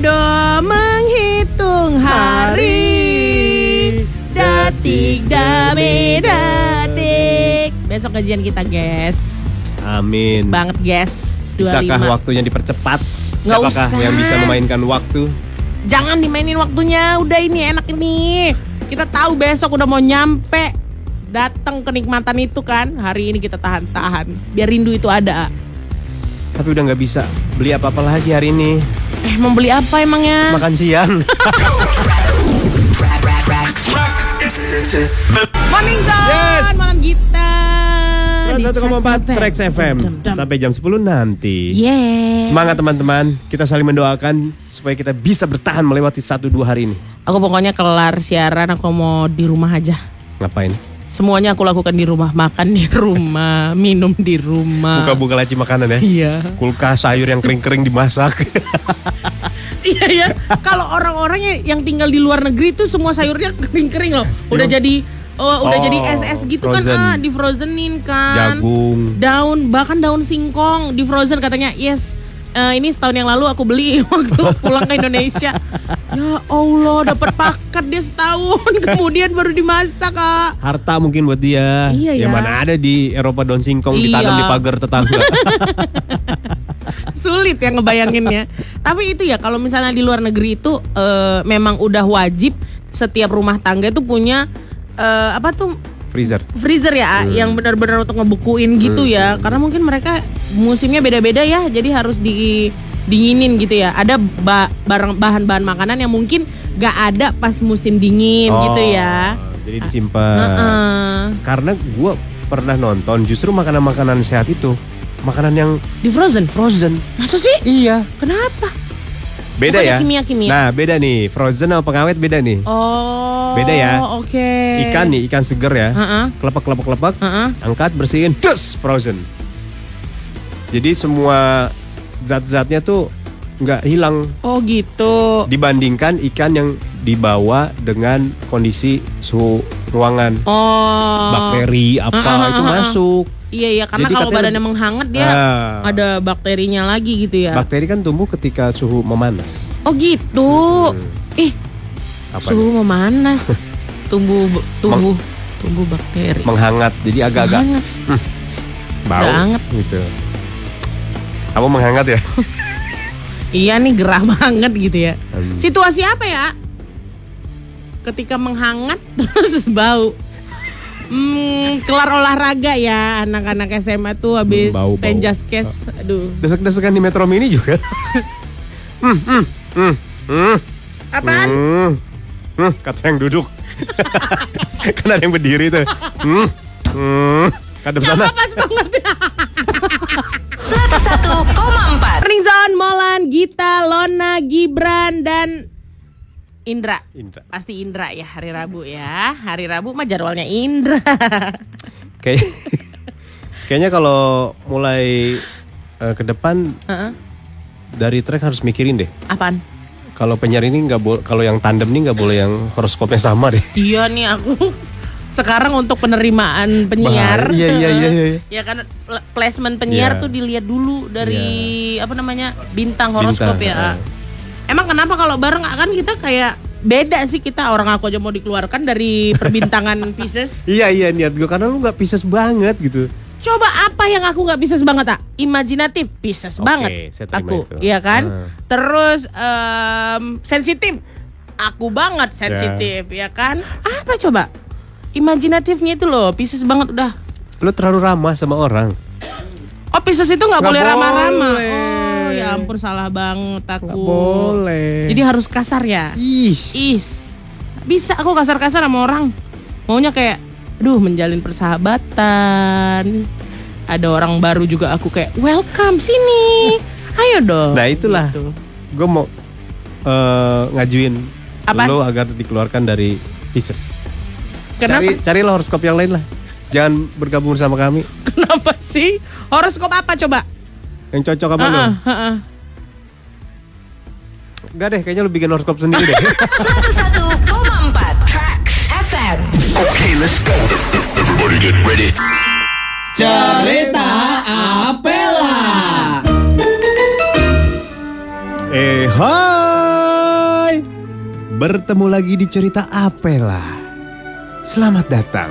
Aduh, menghitung hari. Detik demi detik Besok gajian kita, guys. Amin. Banget, guys. 25 Bisakah waktunya dipercepat? Nggak Siapakah usah. yang bisa memainkan waktu? Jangan dimainin waktunya. Udah ini enak ini. Kita tahu besok udah mau nyampe. Datang kenikmatan itu kan. Hari ini kita tahan-tahan. Biar rindu itu ada. Tapi udah nggak bisa beli apa-apa lagi hari ini. Eh membeli apa emangnya? Makan siang. Morning Zone Yes. Malam kita di 101,4 Trax FM Dum, dum. sampai jam 10 nanti. Yes. Semangat teman-teman, kita saling mendoakan supaya kita bisa bertahan melewati satu dua hari ini. Aku pokoknya kelar siaran aku mau di rumah aja. Ngapain? Semuanya aku lakukan di rumah, makan di rumah, minum di rumah. Buka-buka laci makanan ya. Iya. Kulkas sayur yang kering-kering dimasak. Iya ya. Kalau orang-orang yang- tinggal di luar negeri itu semua sayurnya kering-kering loh. Udah Iya. jadi oh, udah Oh, jadi SS gitu frozen. kan, ah, di frozenin kan. Jagung. Daun bahkan daun singkong di frozen katanya. Yes. eh, ini setahun yang lalu aku beli waktu pulang ke Indonesia. Ya Allah, dapat paket dia setahun, kemudian baru dimasak, Kak. Harta mungkin buat dia. Iya Yang ya. mana ada di Eropa daun singkong Iya. ditanam di pagar tetangga. sulit ya ngebayanginnya. Tapi itu ya kalau misalnya di luar negeri itu eh, memang udah wajib setiap rumah tangga itu punya eh, apa tuh Freezer. freezer ya yang benar-benar untuk ngebukuin gitu ya. Karena mungkin mereka musimnya beda-beda ya, jadi harus di dinginin gitu ya. Ada ba- barang bahan-bahan makanan yang mungkin gak ada pas musim dingin gitu ya. Oh, Jadi disimpan. Heeh. Karena gue pernah nonton justru makanan-makanan sehat itu makanan yang Di frozen. frozen. Masa sih? Iya. Kenapa? Beda Bukannya ya. kimia-kimia? Nah beda nih. Frozen sama pengawet beda nih. Oh. Beda ya. Oke. Ikan nih ikan seger ya. Heeh. Kelepek kelepek kelepek. Heeh. Angkat bersihin. Dus frozen. Jadi semua zat-zatnya tuh nggak hilang Oh gitu. dibandingkan ikan yang dibawa dengan kondisi suhu ruangan. Oh. Bakteri apa ah, ah, itu ah, ah. masuk. Iya iya karena Jadi kalau katanya badannya menghangat dia Ah. ada bakterinya lagi gitu ya. Bakteri kan tumbuh ketika suhu memanas. oh gitu. Ih, Apa suhu memanas. tumbuh tumbuh tumbuh bakteri. menghangat jadi agak-agak Hangat. bau Banget. gitu. Kamu menghangat ya? Iya nih gerah banget gitu ya. Hmm. Situasi apa ya? Ketika menghangat terus bau. Hmm, kelar olahraga ya anak-anak SMA tuh habis Hmm, bau, bau. penjaskes. Aduh. Desek-desekan di Metro Mini juga. hmm, hmm, hmm, hmm, Apaan? hmm, hmm, kata yang duduk. kan ada yang berdiri tuh. Hmm, hmm, kadep sana. Pas banget ya. 101,4 Morning Zone, Molan, Gita, Lona, Gibran, dan Indra. Indra. Pasti Indra ya hari Rabu ya. Hari Rabu mah jadwalnya Indra. Kayak kayaknya kalau mulai eh, ke depan Heeh. dari track harus mikirin deh. Apaan? Kalau penyiar ini nggak boleh, kalau yang tandem ini nggak boleh yang horoskopnya sama deh. Iya nih aku sekarang untuk penerimaan penyiar. Bahaya, iya, iya, iya, iya. ya kan pl- placement penyiar Iya. tuh dilihat dulu dari apa namanya bintang horoskop Bintang, ya. heeh. Emang kenapa kalau bareng kan kita kayak beda sih kita orang aku aja mau dikeluarkan dari perbintangan Pisces. Iya iya niat gue karena lu nggak Pisces banget gitu. Coba apa yang aku nggak Pisces banget tak? Imajinatif Pisces Oke, banget saya aku, itu. iya kan? Ah. Terus em, sensitif, aku banget sensitif, ya kan? Apa coba? Imajinatifnya itu loh, Pisces banget udah. Lu terlalu ramah sama orang. Oh Pisces itu nggak Nggak boleh ramah-ramah. Boleh. Oh ya ampun salah banget aku. Nggak boleh. Jadi harus kasar ya? Ih. Is. Bisa aku kasar-kasar sama orang. Maunya kayak aduh menjalin persahabatan. Ada orang baru juga aku kayak welcome sini. Ayo dong. Nah itulah. Gitu. Gue mau eh, ngajuin Apaan? lu agar dikeluarkan dari Pisces. Kenapa? Cari carilah horoskop yang lain lah. Jangan bergabung sama kami. Kenapa sih? Horoskop apa coba? Yang cocok apa lu? Heeh, heeh. Enggak deh, kayaknya lu bikin horoskop sendiri deh. 101,4 Trax FM Okay, let's go. Everybody get ready. Cerita Apela. eh, hai. bertemu lagi di cerita Apela. Selamat datang.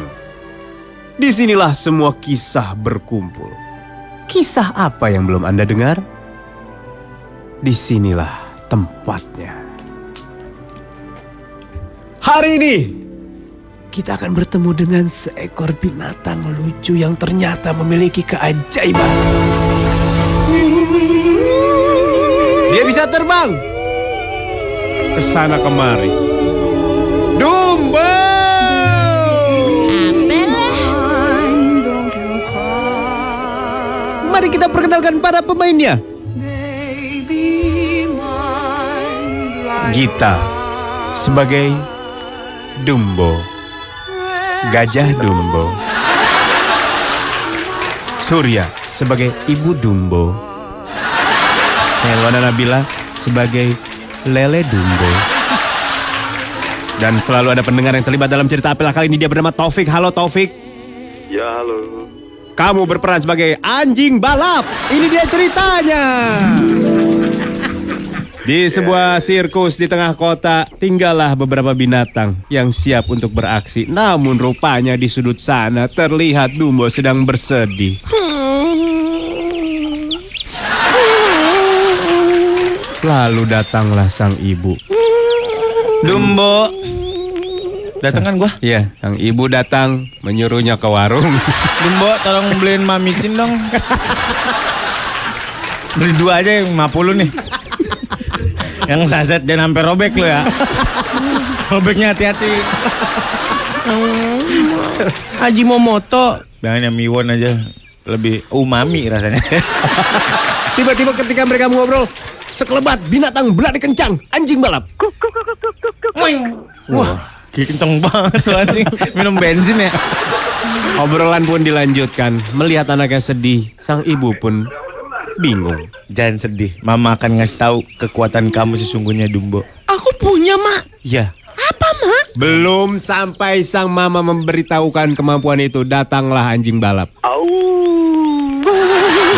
Di sinilah semua kisah berkumpul. Kisah apa yang belum Anda dengar? Di sinilah tempatnya. Hari ini kita akan bertemu dengan seekor binatang lucu yang ternyata memiliki keajaiban. Dia bisa terbang ke sana kemari. Dumbo! Mari kita perkenalkan para pemainnya. Gita sebagai Dumbo. Gajah Dumbo. Surya sebagai Ibu Dumbo. Helwana Nabila sebagai Lele Dumbo. Dan selalu ada pendengar yang terlibat dalam cerita apel kali ini dia bernama Taufik. Halo Taufik. Ya halo. Kamu berperan sebagai anjing balap. Ini dia ceritanya. Di sebuah sirkus di tengah kota, tinggallah beberapa binatang yang siap untuk beraksi. Namun rupanya di sudut sana terlihat Dumbo sedang bersedih. Lalu datanglah sang ibu. Dumbo. Datangan gua. Ya, sang ibu datang menyuruhnya ke warung. Dumbo tolong beliin mamicin dong. Beli dua aja yang 50 nih. Yang saset dan sampai robek lo ya. Robeknya hati-hati. Haji Momoto. Jangan yang miwon aja. Lebih umami rasanya. Tiba-tiba ketika mereka mengobrol, sekelebat binatang berlari kencang, anjing balap. Wah, kenceng banget tuh anjing. Minum bensin ya. Obrolan pun dilanjutkan. Melihat anaknya sedih, sang ibu pun bingung. Jangan sedih. Mama akan ngasih tahu kekuatan kamu sesungguhnya Dumbo. Aku punya, Mak. Iya. Apa, Mak? Belum sampai sang mama memberitahukan kemampuan itu, datanglah anjing balap.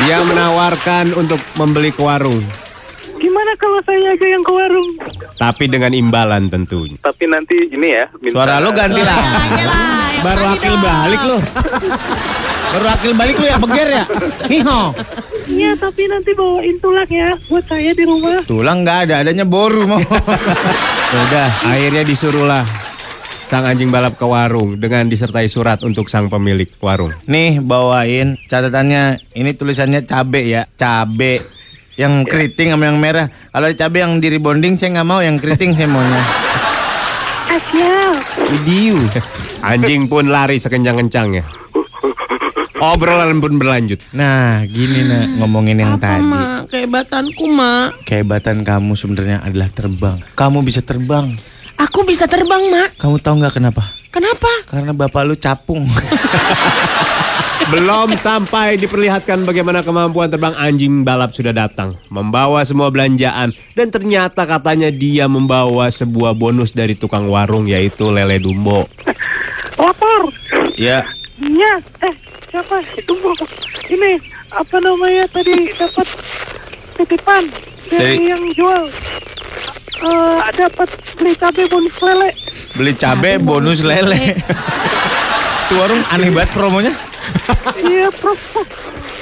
Dia menawarkan untuk membeli ke warung, Gimana kalau saya aja yang ke warung? tapi dengan imbalan tentunya. Tapi nanti ini ya. Minta... Suara lo ganti lah. Baru akil balik lo. Baru akil balik lo ya beger ya. Hiho. Iya, tapi nanti bawain tulang ya buat saya di rumah. Tulang nggak ada, adanya boru mau. Udah, akhirnya disuruhlah sang anjing balap ke warung dengan disertai surat untuk sang pemilik warung. Nih bawain catatannya. Ini tulisannya cabe ya, cabe. Yang keriting sama yang merah. Kalau ada cabe yang di rebonding saya nggak mau, yang keriting saya maunya. Asyik. Video. Anjing pun lari sekencang-kencangnya. Obrolan pun berlanjut. Nah, gini nak ngomongin yang Apa, tadi. Mak? Kehebatanku, Mak. Kehebatan kamu sebenarnya adalah terbang. Kamu bisa terbang. Aku bisa terbang, Mak. Kamu tahu nggak kenapa? Kenapa? Karena bapak lu capung. Belum sampai diperlihatkan bagaimana kemampuan terbang anjing balap sudah datang. Membawa semua belanjaan. Dan ternyata katanya dia membawa sebuah bonus dari tukang warung yaitu lele dumbo. Lapor. ya, Iya. Eh, siapa? Itu Bu. Ini apa namanya tadi dapat titipan dari Dari- yang jual. Eh, dapat beli cabai bonus lele. beli cabe bonus lele. Tuh warung aneh banget promonya. Iya, promo.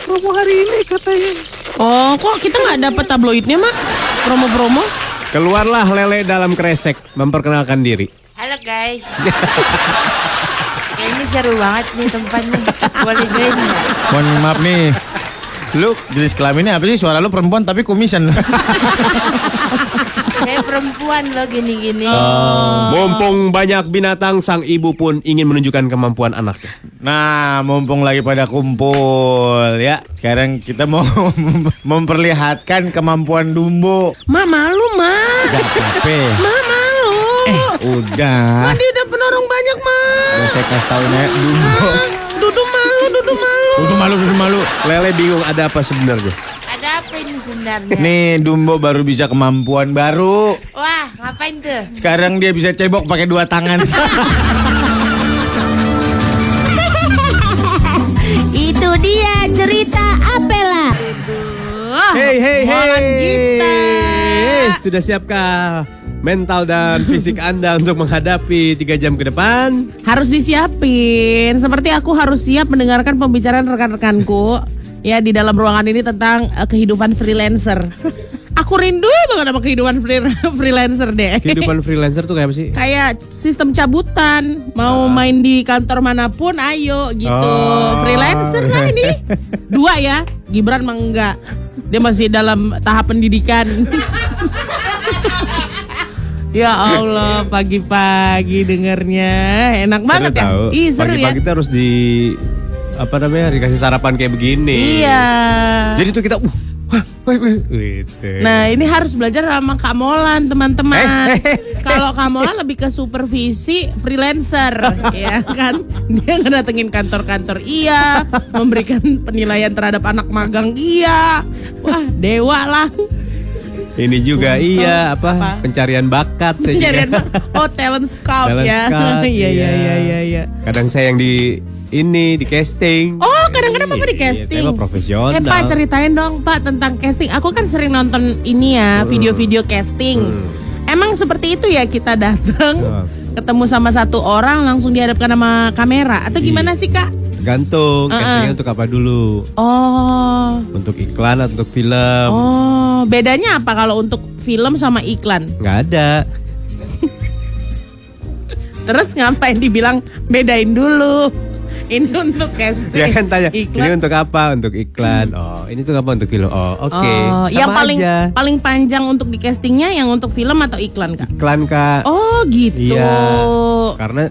Promo hari ini katanya. Oh, kok kita nggak dapat tabloidnya, Mak? Promo-promo? Keluarlah lele dalam kresek memperkenalkan diri. Halo guys. Kayaknya seru banget nih tempatnya. Boleh join nggak? Mohon maaf nih. Lu jenis kelaminnya apa sih? Suara lu perempuan tapi kumisan. Saya perempuan loh gini-gini. Mumpung banyak binatang, sang ibu pun ingin menunjukkan kemampuan anaknya. Nah, mumpung lagi pada kumpul ya. Sekarang kita mau memperlihatkan kemampuan Dumbo. Mak malu, Mak. Gak apa Mak malu. Udah. Dia udah penorong banyak, Mak. Udah saya kasih tau nih Dumbo. Dudu malu, dudu malu. Udah malu, udah malu. Lele bingung ada apa sebenarnya. Ada apa ini sebenarnya? Nih Dumbo baru bisa kemampuan baru. Wah, ngapain tuh? Sekarang dia bisa cebok pakai dua tangan. Itu dia cerita Apela. Hey hey hey. Molan kita. Sudah siapkah mental dan fisik Anda untuk menghadapi tiga jam ke depan? Harus disiapin. Seperti aku harus siap mendengarkan pembicaraan rekan-rekanku ya di dalam ruangan ini tentang eh, kehidupan freelancer. Aku rindu banget sama kehidupan free- freelancer deh. Kehidupan freelancer tuh kayak apa sih? Kayak sistem cabutan, mau main di kantor mana pun, ayo gitu. Oh. Freelancer lah ini. Dua ya, Gibran mah enggak. Dia masih dalam tahap pendidikan. ya Allah, pagi-pagi dengernya enak banget ya. Ih, seru ya. Pagi-pagi harus di apa namanya dikasih sarapan kayak begini. Iya. Jadi tuh kita uh, gitu. Nah ini harus belajar sama Kak Molan teman-teman. Eh, eh, Kalau Kak Molan lebih ke supervisi freelancer, ya kan? Dia ngedatengin kantor-kantor iya, memberikan penilaian terhadap anak magang iya. Wah dewa lah. Ini juga Untuk iya apa, apa? pencarian bakat saya juga. Pencarian oh talent scout Talent ya. scout, Iya iya iya. iya iya. iya. Kadang saya yang di ini di casting. Oh kadang-kadang apa di Iya, casting? Mah profesional. Eh Pak ceritain dong Pak tentang casting. Aku kan sering nonton ini ya video-video casting. Hmm. Emang seperti itu ya kita datang Ya. Ketemu sama satu orang langsung dihadapkan sama kamera atau gimana Iya. sih Kak? Gantung, Uh-uh. castingnya untuk apa dulu? Oh, Untuk iklan atau untuk film? oh bedanya apa kalau untuk film sama iklan? Nggak ada. Terus ngapain dibilang bedain dulu? Ini untuk casting. Dia kan tanya, iklan. ini untuk apa? Untuk iklan. Oh, ini tuh apa untuk film? Oh, oke. Oh, Sama yang paling aja. paling panjang untuk di castingnya yang untuk film atau iklan Kak? iklan kak. Oh gitu. Iya. Karena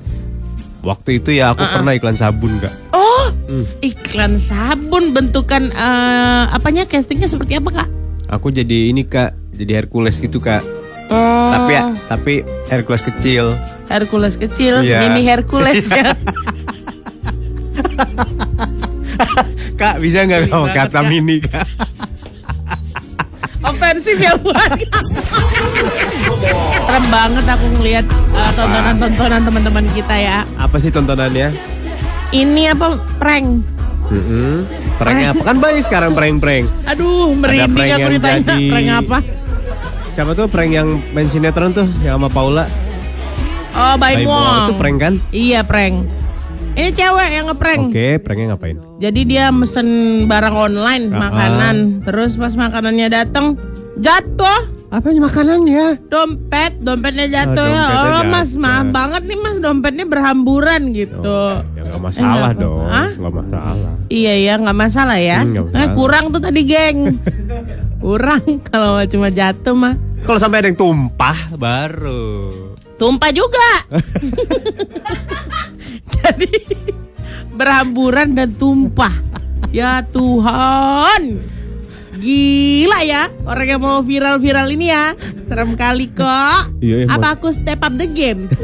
waktu itu ya aku pernah iklan sabun kak. Oh, Hmm. iklan sabun bentukan eh, apanya castingnya seperti apa kak? Aku jadi ini kak, jadi Hercules gitu kak. Oh, Tapi ya, tapi Hercules kecil. Hercules kecil, Iya. mini Hercules ya. Kak bisa nggak kamu kata Kak. mini kak? Ofensif ya buat. Serem banget aku ngelihat eh, tontonan-tontonan teman-teman kita ya. Apa sih tontonannya? Ini apa prank? Mm-mm. Pranknya apa? Kan banyak sekarang prank-prank. Aduh, merinding prank aku ditanya jadi- prank apa? Siapa tuh prank yang main sinetron tuh yang sama Paula? Oh, Baim. Wong. Itu prank kan? Iya, prank. Ini cewek yang ngeprank. Oke, pranknya ngapain? Jadi dia mesen barang online, Ah. makanan. Terus pas makanannya datang, jatuh Apa makanannya? dompet, dompetnya jatuh Oh, ya. dompetnya Allah mas, jatuh. maaf banget nih mas, dompetnya berhamburan gitu. Ya nggak masalah Kenapa? dong, nggak masalah. Iya ya, nggak masalah ya. Hmm, Eh, masalah. kurang tuh tadi geng. kurang kalau cuma jatuh mah. Kalau sampai ada yang tumpah baru. Tumpah juga. Jadi berhamburan dan tumpah. Ya Tuhan. Gila ya orang yang mau viral-viral ini ya. Serem kali kok. Iya, emang. Apa aku step up the game?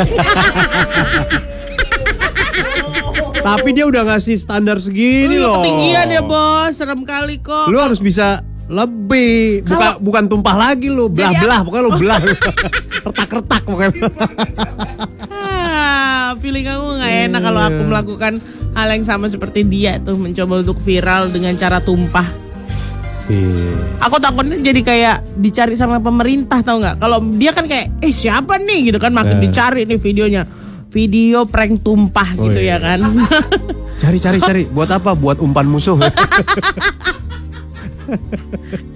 Tapi dia udah ngasih standar segini loh. Ketinggian ya bos, serem kali kok. Lu harus bisa lebih, bukan bukan tumpah lagi lu, Jadi belah-belah, pokoknya lu belah. Retak-retak pokoknya. Ah, feeling aku nggak enak kalau aku Iya. melakukan hal yang sama seperti dia tuh mencoba untuk viral dengan cara tumpah. Iya. Aku takutnya jadi kayak dicari sama pemerintah tau nggak? Kalau dia kan kayak, eh siapa nih gitu kan makin Eh. dicari nih videonya. Video prank tumpah Oh, gitu iya. ya kan. Cari cari cari, buat apa? Buat umpan musuh.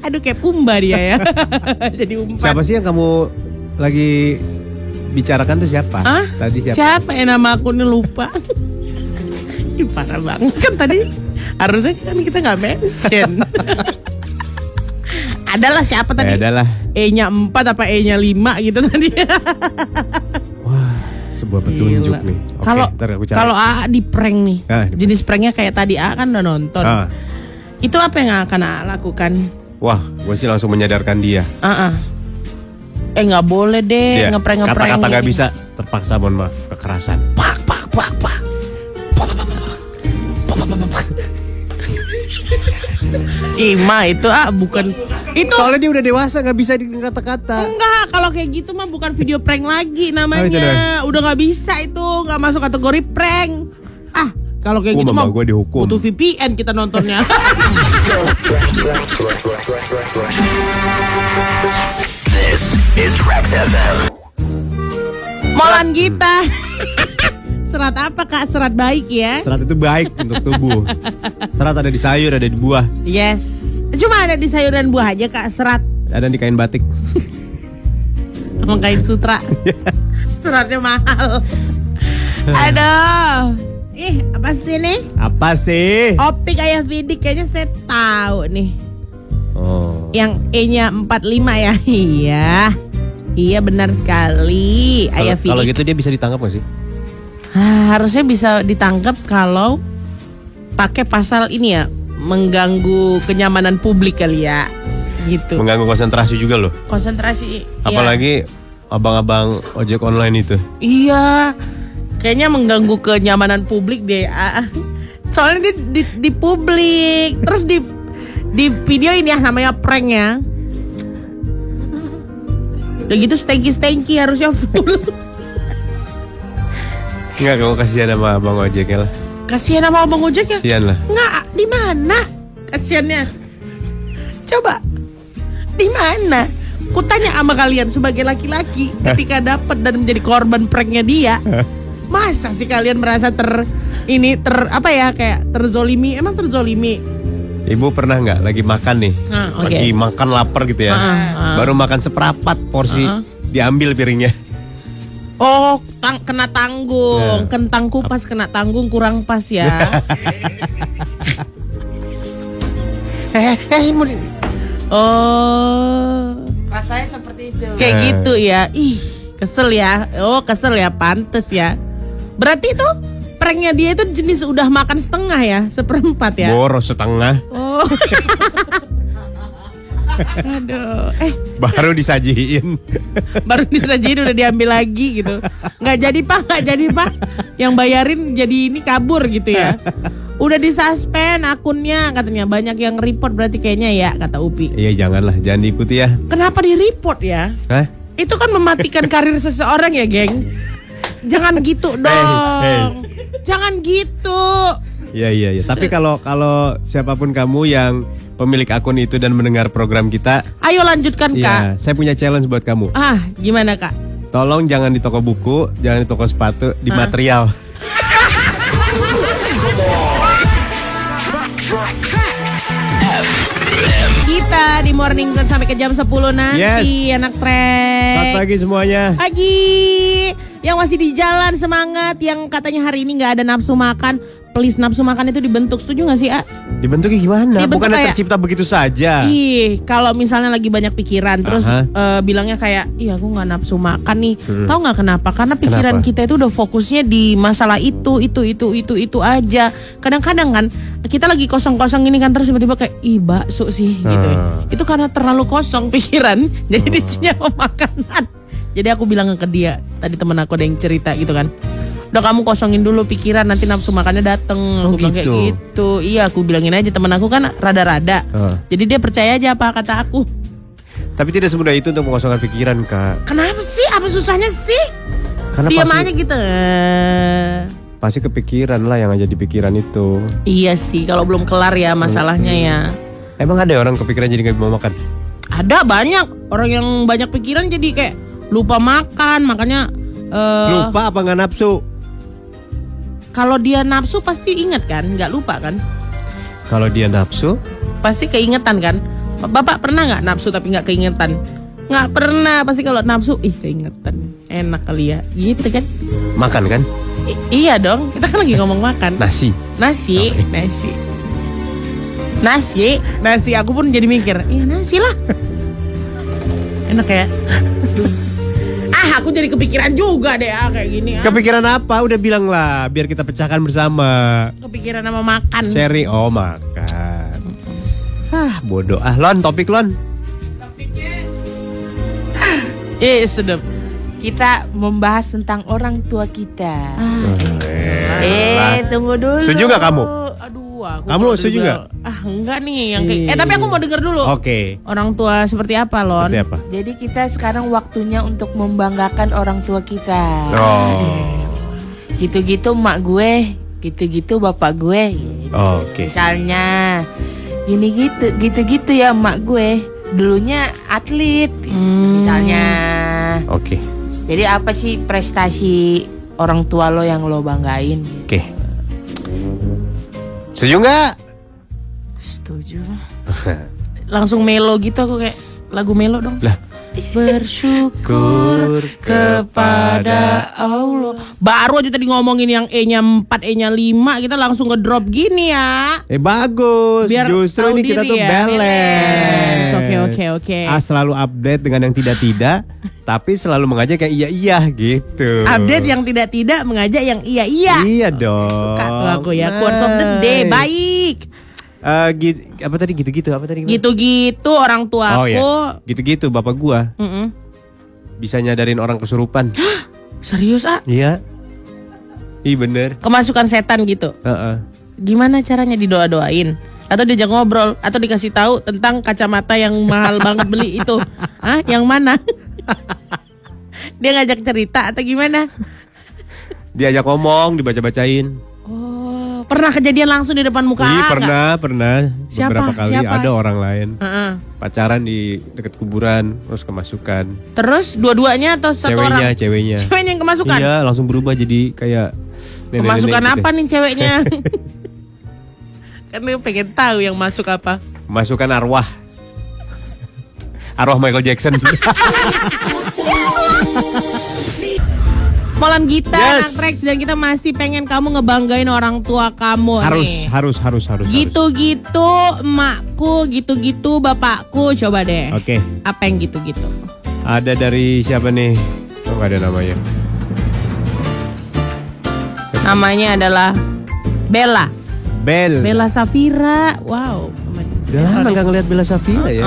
Aduh kayak pumba dia ya. jadi umpan. siapa sih yang kamu lagi bicarakan tuh siapa? Hah? Tadi siapa? Siapa ya nama akunnya lupa. Ih, Parah banget kan tadi. Harusnya kan kita nggak mention. Adalah siapa Ya tadi? adalah. E-nya 4 apa E-nya 5 gitu tadi. Wah, sebuah petunjuk Gila. nih. Kalau cari. kalau AA di prank nih. Ah, di prank. jenis pranknya kayak tadi AA kan udah nonton. Ah. Itu apa yang akan AA lakukan? Wah, gue sih langsung menyadarkan dia. AA. Eh nggak boleh deh ngeprank ngeprank. kata-kata nggak bisa, terpaksa mohon maaf, kekerasan. Pak, pak, pak, pak. Ima itu ah bukan itu Soalnya dia udah dewasa nggak bisa di kata-kata. Enggak, kalau kayak gitu mah bukan video prank lagi Oh, namanya. dah. Udah nggak bisa itu, nggak masuk kategori prank. Ah, kalau kayak Gua gitu mah gua dihukum. butuh VPN kita nontonnya. This is Trax FM. Molan kita. Serat apa kak? Serat baik ya? Serat itu baik untuk tubuh. Serat ada di sayur, ada di buah, Yes. Cuma ada di sayur dan buah aja kak serat. ada di kain batik. Sama kain sutra. Seratnya mahal. Aduh. Ih, apa sih nih? Apa sih? Optik ayah Vidik kayaknya saya tahu nih. Oh. Yang E-nya 45 ya. Iya. Iya benar sekali. Ayah Kalau kalau gitu dia bisa ditangkap gak sih? Ah, harusnya bisa ditangkap kalau pakai pasal ini ya, mengganggu kenyamanan publik kali ya. Gitu. Mengganggu konsentrasi juga loh. Konsentrasi. ya. Apalagi abang-abang ojek online itu. Iya. Kayaknya mengganggu kenyamanan publik deh. Ah, Soalnya di, di, di publik, terus di di video ini ya namanya prank ya. Udah gitu stanky stanky harusnya full. Enggak, kamu kasihan sama abang ojeknya lah. Kasihan sama abang ojek ya? Kasihan lah. Nggak, di mana? Kasiannya. Coba. Di mana? Kutanya sama kalian sebagai laki-laki ketika dapat dan menjadi korban pranknya dia. Masa sih kalian merasa ter ini ter apa ya kayak terzolimi? Emang terzolimi? Ibu pernah nggak lagi makan nih? Ah, oke. Lagi makan lapar gitu ya. Ah, ah. Baru makan seperapat porsi, Ah, ah. diambil piringnya. Oh, tang- kena tanggung, Nah. kentang kupas kena tanggung kurang pas ya. oh, Rasanya seperti itu. kayak Eh. gitu ya. Ih, kesel ya. Oh, kesel ya, pantes ya. Berarti itu pranknya dia itu jenis udah makan setengah ya, seperempat ya. Boros setengah, Oh. Aduh, eh baru disajiin. baru disajiin udah diambil lagi gitu. Nggak jadi pak, nggak jadi pak. Yang bayarin jadi ini kabur gitu ya. Udah disuspend akunnya katanya banyak yang report berarti kayaknya ya kata Upi. Iya janganlah, jangan diikuti ya. Kenapa di report ya? Hah? Itu kan mematikan karir seseorang ya, geng. Jangan gitu dong. hey. Jangan gitu. Iya iya iya. Tapi kalau kalau siapa pun kamu yang pemilik akun itu dan mendengar program kita, Ayo lanjutkan ya kak. saya punya challenge buat kamu. Ah, gimana kak? Tolong jangan di toko buku, jangan di toko sepatu, di Ah. material. Kita di morning Zone sampai ke jam 10 nanti anak trek. Selamat pagi semuanya. Pagi. Yang masih di jalan semangat, yang katanya hari ini nggak ada nafsu makan, please nafsu makan itu dibentuk. Setuju nggak sih, A? Dibentuknya gimana? Dibentuk Bukannya kayak- tercipta begitu saja. Ih, kalau misalnya lagi banyak pikiran, terus eh, bilangnya kayak, iya aku nggak nafsu makan nih. Hmm. Tahu nggak kenapa? Karena pikiran Kenapa? kita itu udah fokusnya di masalah itu, itu, itu, itu, itu aja. Kadang-kadang kan kita lagi kosong-kosong ini kan terus tiba-tiba kayak, ih bakso sih gitu. Hmm. Itu karena terlalu kosong pikiran, jadi disinya sama makanan. Jadi aku bilang ke dia, tadi temen aku ada yang cerita gitu kan. Udah kamu kosongin dulu pikiran nanti nafsu makannya dateng. Oh, Aku bilang kayak gitu. gitu. Iya aku bilangin aja temen aku kan rada-rada. Oh. Jadi dia percaya aja apa kata aku. Tapi tidak semudah itu untuk mengosongkan pikiran, Kak. Kenapa sih? Apa susahnya sih? Karena Diam pasti, aja gitu. Eh, pasti kepikiran lah yang ada di pikiran itu. Iya sih, kalau belum kelar ya masalahnya ya. Emang ada orang kepikiran jadi nggak mau makan? Ada banyak orang yang banyak pikiran jadi kayak lupa makan, makanya eh, Lupa apa nggak nafsu? Kalau dia nafsu pasti ingat kan, nggak lupa kan? Kalau dia nafsu, Pasti keingetan kan? Bapak pernah nggak nafsu tapi nggak keingetan? Nggak pernah, pasti kalau nafsu, ih keingetan. Enak kali ya, gitu kan? makan kan? I- iya dong, kita kan lagi ngomong makan. Nasi. Nasi, nasi. Nasi, nasi aku pun jadi mikir, iya nasi lah. Enak ya. Ah, aku jadi kepikiran juga deh ah, kayak gini. Ah. Kepikiran apa? Udah bilang lah, biar kita pecahkan bersama. Kepikiran sama makan. Sharing, oh makan. Ah, bodoh. Ah, Lon, topik Lon. Eh, sedap. Kita membahas tentang orang tua kita. Ah, Eh, tunggu dulu. Setuju nggak kamu? Aduh, aku Kamu kalau setuju dibilang- Ah, enggak nih yang kayak Eh, tapi aku mau denger dulu. Oke. Orang tua seperti apa, Lon? Seperti apa? Jadi kita sekarang waktunya untuk membanggakan orang tua kita. Oh. Gitu-gitu mak gue, gitu-gitu bapak gue. Oke. Misalnya gini gitu, gitu-gitu ya mak gue. Dulunya atlet, Hmm. misalnya. Oke. Jadi apa sih prestasi orang tua lo yang lo banggain? Oke. Setuju nggak? Setuju lah. Langsung melo gitu aku kayak lagu melo dong. Lah. Bersyukur kepada Allah. Baru aja tadi ngomongin yang E-nya 4, E-nya 5, kita langsung ngedrop gini ya. Eh bagus. Biar Justru ini kita tuh ya. balance. Oke, oke, oke. Ah, selalu update dengan yang tidak-tidak, tapi selalu mengajak yang iya-iya gitu. Update yang tidak-tidak mengajak yang iya-iya. Iya dong. Suka tuh aku ya. Quotes of the day. Nice. Baik. Eh, gi- apa tadi gitu-gitu? Apa tadi? Gitu-gitu orang tua Oh aku. ya. Gitu-gitu bapak gua Mm-mm. bisa nyadarin orang kesurupan. Serius ah? Iya. Iya bener. Kemasukan setan gitu. Heeh. Gimana caranya didoa-doain? Atau diajak ngobrol atau dikasih tahu tentang kacamata yang mahal banget beli itu. Hah? Yang mana? Dia ngajak cerita atau gimana? Diajak ngomong, dibaca-bacain. Oh, pernah kejadian langsung di depan muka Iya pernah, pernah. Siapa? Beberapa kali Siapa? ada orang lain. Heeh. Pacaran di dekat kuburan, terus kemasukan. Terus dua-duanya atau satu ceweknya, orang? ceweknya. Ceweknya yang kemasukan. Iya, langsung berubah jadi kayak nenek-nenek Kemasukan gitu. apa nih ceweknya? kan dia pengen tahu yang masuk apa. Masukan arwah. arwah Michael Jackson. Molan Gita, Yes. Anak Rex dan kita masih pengen kamu ngebanggain orang tua kamu harus, nih. harus, harus, harus. harus. Gitu-gitu emakku, gitu-gitu bapakku, coba deh. Oke, Apa yang gitu-gitu? ada dari siapa nih? Oh, ada namanya. Namanya adalah Bella. Bel. Bella Safira. Wow. Udah lama nggak ngeliat Bella Safira ya.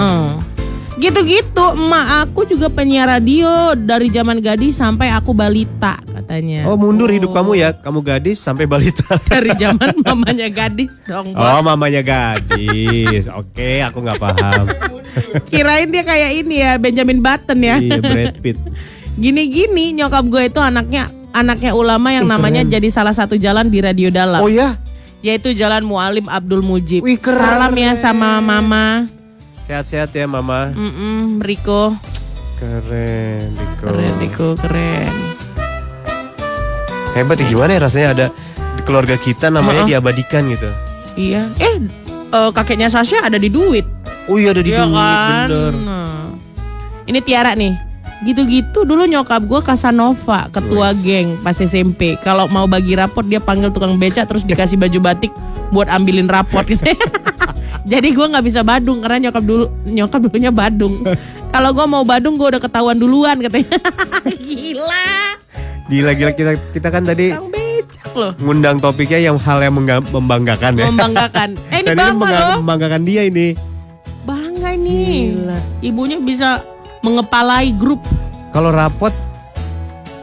Gitu-gitu emak aku juga penyiar radio dari zaman gadis sampai aku balita katanya. Oh mundur hidup kamu ya, kamu gadis sampai balita. Dari zaman mamanya gadis dong. Bos. Oh mamanya gadis, oke aku nggak paham. Kirain dia kayak ini ya Benjamin Button ya. Iya Brad Pitt. Gini-gini nyokap gue itu anaknya anaknya ulama yang namanya jadi salah satu jalan di radio dalam. Oh ya, Yaitu Jalan Mualim Abdul Mujib. Wih, keren. Salam ya sama mama. sehat-sehat ya mama. Mm-mm, Riko. Keren, Diko. Keren Riko, keren. Hebat ya gimana ya rasanya ada di keluarga kita namanya diabadikan gitu. Iya. Eh, eh, kakeknya Sasha ada di duit. Oh iya ada di Iya duit, kan? bener. Nah. Ini Tiara nih. Gitu-gitu dulu nyokap gue Casanova, ketua Wes. geng pas SMP. Kalau mau bagi raport dia panggil tukang beca terus dikasih baju batik buat ambilin raport gitu. Jadi gue nggak bisa Badung karena nyokap dulu nyokap dulunya Badung. Kalau gue mau Badung gue udah ketahuan duluan katanya. Gila. Gila-gila kita kita kan tadi loh. ngundang topiknya yang hal yang membanggakan ya. Membanggakan. Eh ini Dan ini bangga loh. membanggakan dia ini. Bangga nih. Ibunya bisa mengepalai grup Kalau rapot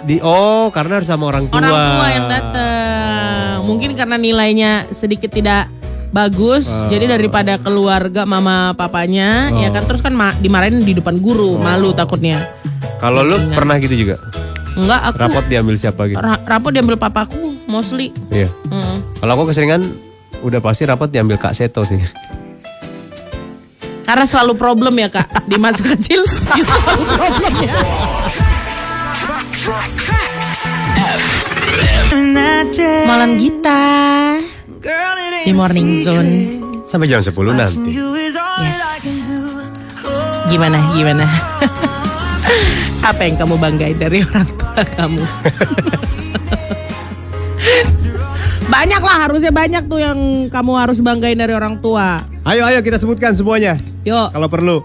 di oh karena harus sama orang tua. orang tua yang datang. Mungkin karena nilainya sedikit tidak bagus, Oh. jadi daripada keluarga mama papanya, ya kan Oh. terus kan ma- dimarahin di depan guru, malu takutnya. Kalau lu Ingat. pernah gitu juga? Enggak, aku Rapot diambil siapa gitu? ra- rapot diambil papaku, mostly. Iya. Mm. Kalau aku keseringan udah pasti rapot diambil Kak Seto sih. Karena selalu problem ya kak di masa kecil. itu selalu problem ya. Malam Gita di Morning Zone. Sampai jam 10 nanti. Yes. Gimana, gimana? Apa yang kamu banggain dari orang tua kamu? banyak lah, harusnya banyak tuh yang kamu harus banggain dari orang tua. Ayo ayo kita sebutkan semuanya Yuk, kalau perlu.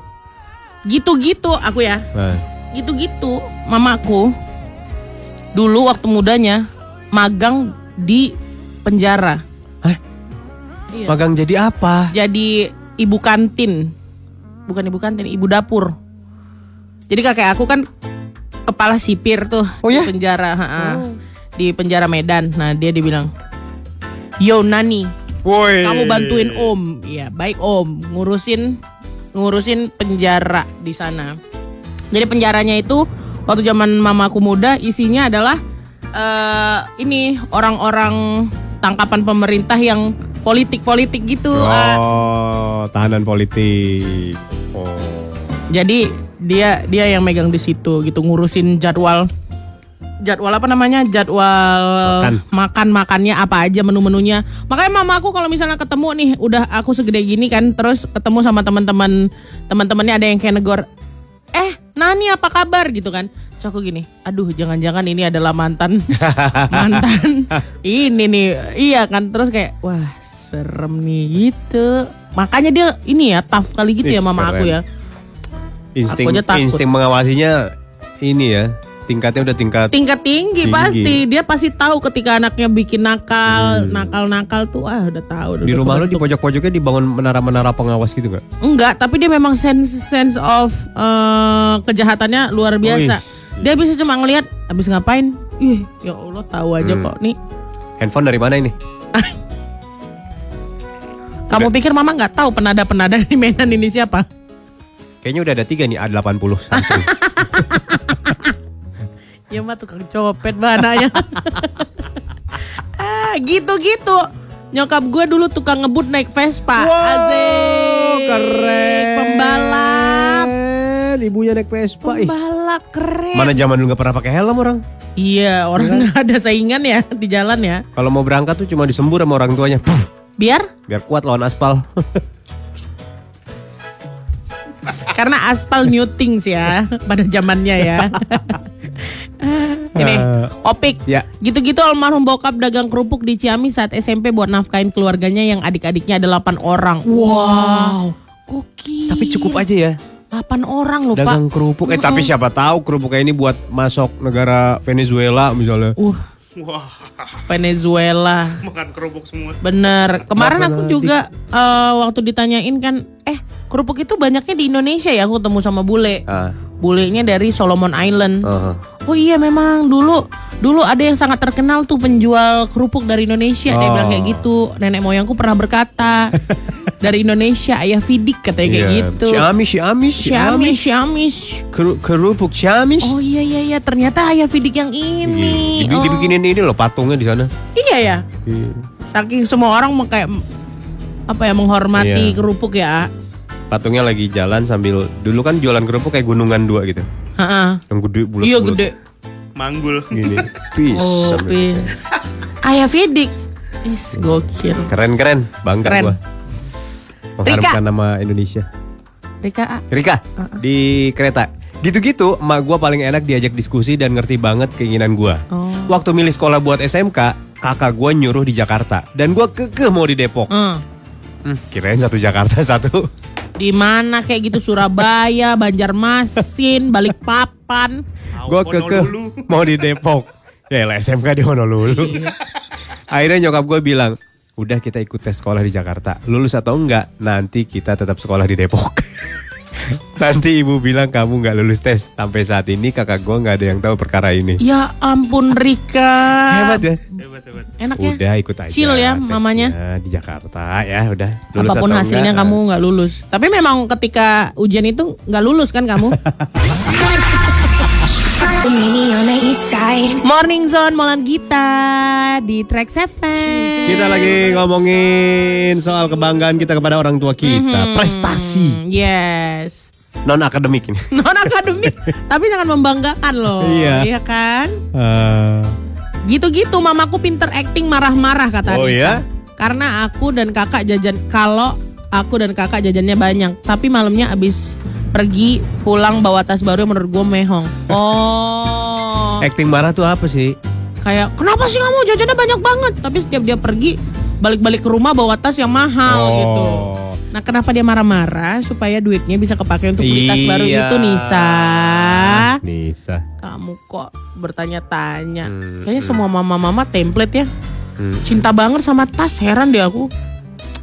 gitu-gitu aku ya. Nah, Gitu-gitu, mamaku dulu waktu mudanya magang di penjara. Hah? Iya. magang jadi apa? jadi ibu kantin bukan ibu kantin ibu dapur jadi kakek aku kan kepala sipir tuh Oh di ya? penjara ha-ha. di penjara Medan nah dia dibilang yo nani Woi. kamu bantuin om iya baik om ngurusin ngurusin penjara di sana jadi penjaranya itu waktu zaman mamaku muda isinya adalah eh ini orang-orang tangkapan pemerintah yang politik-politik gitu. Oh, tahanan politik. Oh. Jadi dia dia yang megang di situ gitu ngurusin jadwal jadwal apa namanya? Jadwal Makan. makan makannya apa aja menu-menunya. Makanya mama aku kalau misalnya ketemu nih udah aku segede gini kan terus ketemu sama teman-teman teman-temannya ada yang kayak negor eh Nani apa kabar? gitu kan. Terus aku gini aduh jangan-jangan ini adalah mantan mantan ini nih. Iya kan terus kayak wah serem nih gitu. Makanya dia ini ya tough kali gitu ya mama aku ya. Insting Aku insting mengawasinya ini ya. Tingkatnya udah tingkat tingkat tinggi, Tinggi. pasti dia pasti tahu ketika anaknya bikin nakal nakal nakal tuh ah udah tahu udah Hmm. di rumah lu di kebentuk. pojok-pojoknya dibangun menara-menara pengawas gitu gak? enggak tapi dia memang sense sense of eh, kejahatannya luar biasa Wih. dia bisa cuma ngelihat abis ngapain ih ya Allah tahu aja Hmm. kok nih Handphone dari mana ini? kamu pikir mama nggak tahu penada penada di mainan ini siapa Kayaknya udah ada tiga nih A80 Samsung. ya mah tukang copet bananya ah gitu gitu nyokap gue dulu tukang ngebut naik Vespa Asik. pembalap Ibunya naik Vespa. Ih, pembalap keren Mana zaman dulu gak pernah pakai helm orang? Iya, orang nggak ada saingan ya di jalan ya. Kalau mau berangkat tuh cuma disembur sama orang tuanya. Biar biar kuat lawan aspal. karena aspal new things ya pada zamannya ya. Ini, Opik. Ya. Gitu-gitu almarhum bokap dagang kerupuk di Ciamis saat SMP buat nafkain keluarganya yang adik-adiknya ada 8 orang. Wow. Gokil. Tapi cukup aja ya. 8 orang loh, Pak. Dagang kerupuk. Eh tapi siapa tahu kerupuknya ini buat masuk negara Venezuela misalnya. Uh. Venezuela. Makan kerupuk semua. Bener. Kemarin Makan aku juga eh, waktu ditanyain kan, eh kerupuk itu banyaknya di Indonesia ya? Aku ketemu sama bule. Ah, Bulenya dari Solomon Island. aha. Oh iya memang dulu dulu ada yang sangat terkenal tuh penjual kerupuk dari Indonesia. Dia Oh. bilang kayak gitu. Nenek moyangku pernah berkata dari Indonesia ayah Fidik katanya kayak Iya. gitu. Ciamis, Ciamis, Ciamis, Ciamis. Keru- kerupuk Ciamis. Oh iya iya iya ternyata ayah Fidik yang ini. Dibi- Oh. Dibikinin ini loh patungnya di sana. Iya ya. Saking semua orang mau kayak apa ya menghormati Iya. kerupuk ya. Patungnya lagi jalan sambil dulu kan jualan kerupuk kayak gunungan dua gitu. Heeh. Yang gede bulat. Iya gede. Manggul. Gini. Peace. Oh, pis. Ayah Fidik. Is gokil. Keren keren, bangga Keren. gua. Mengharumkan nama Indonesia. Rika, Rika di kereta. Gitu-gitu, emak gua paling enak diajak diskusi dan ngerti banget keinginan gua. Oh. Waktu milih sekolah buat SMK, kakak gua nyuruh di Jakarta dan gua kekeh mau di Depok. hmm. Hmm, kirain satu Jakarta satu. Di mana kayak gitu Surabaya, Banjarmasin, Balikpapan. Gua kekeh mau di Depok. Ya lah SMK di Honolulu. Akhirnya nyokap gue bilang, udah kita ikut tes sekolah di Jakarta. Lulus atau enggak, nanti kita tetap sekolah di Depok. nanti ibu bilang kamu nggak lulus tes. Sampai saat ini kakak gue nggak ada yang tahu perkara ini. Ya ampun Rika. Hebat ya. Hebat hebat. Enak ya. Udah ikut aja. Chill ya, tesnya mamanya. Di Jakarta ya udah. Lulus Apa pun atau hasilnya enggak, kamu nggak lulus. Tapi memang ketika ujian itu nggak lulus kan kamu? Morning Zone Molan Gita di Track 7. Kita lagi ngomongin soal kebanggaan kita kepada orang tua kita. Prestasi. Hmm, yes. Non akademik ini. Non akademik, tapi jangan membanggakan loh. Iya. kan? Eh, Gitu-gitu mamaku pinter acting marah-marah kata Oh, Anissa. ya? Karena aku dan kakak jajan kalau aku dan kakak jajannya banyak, tapi malamnya abis pergi pulang bawa tas baru yang menurut gue mehong. Oh. acting marah tuh apa sih? Kayak kenapa sih kamu jajannya banyak banget? Tapi setiap dia pergi balik-balik ke rumah bawa tas yang mahal Oh. gitu. Nah, kenapa dia marah-marah supaya duitnya bisa kepake untuk beli tas baru Iya. itu Nisa? Nisa. Kamu kok bertanya-tanya. Hmm, Kayaknya semua mama-mama template ya. Hmm. Cinta banget sama tas, heran deh aku.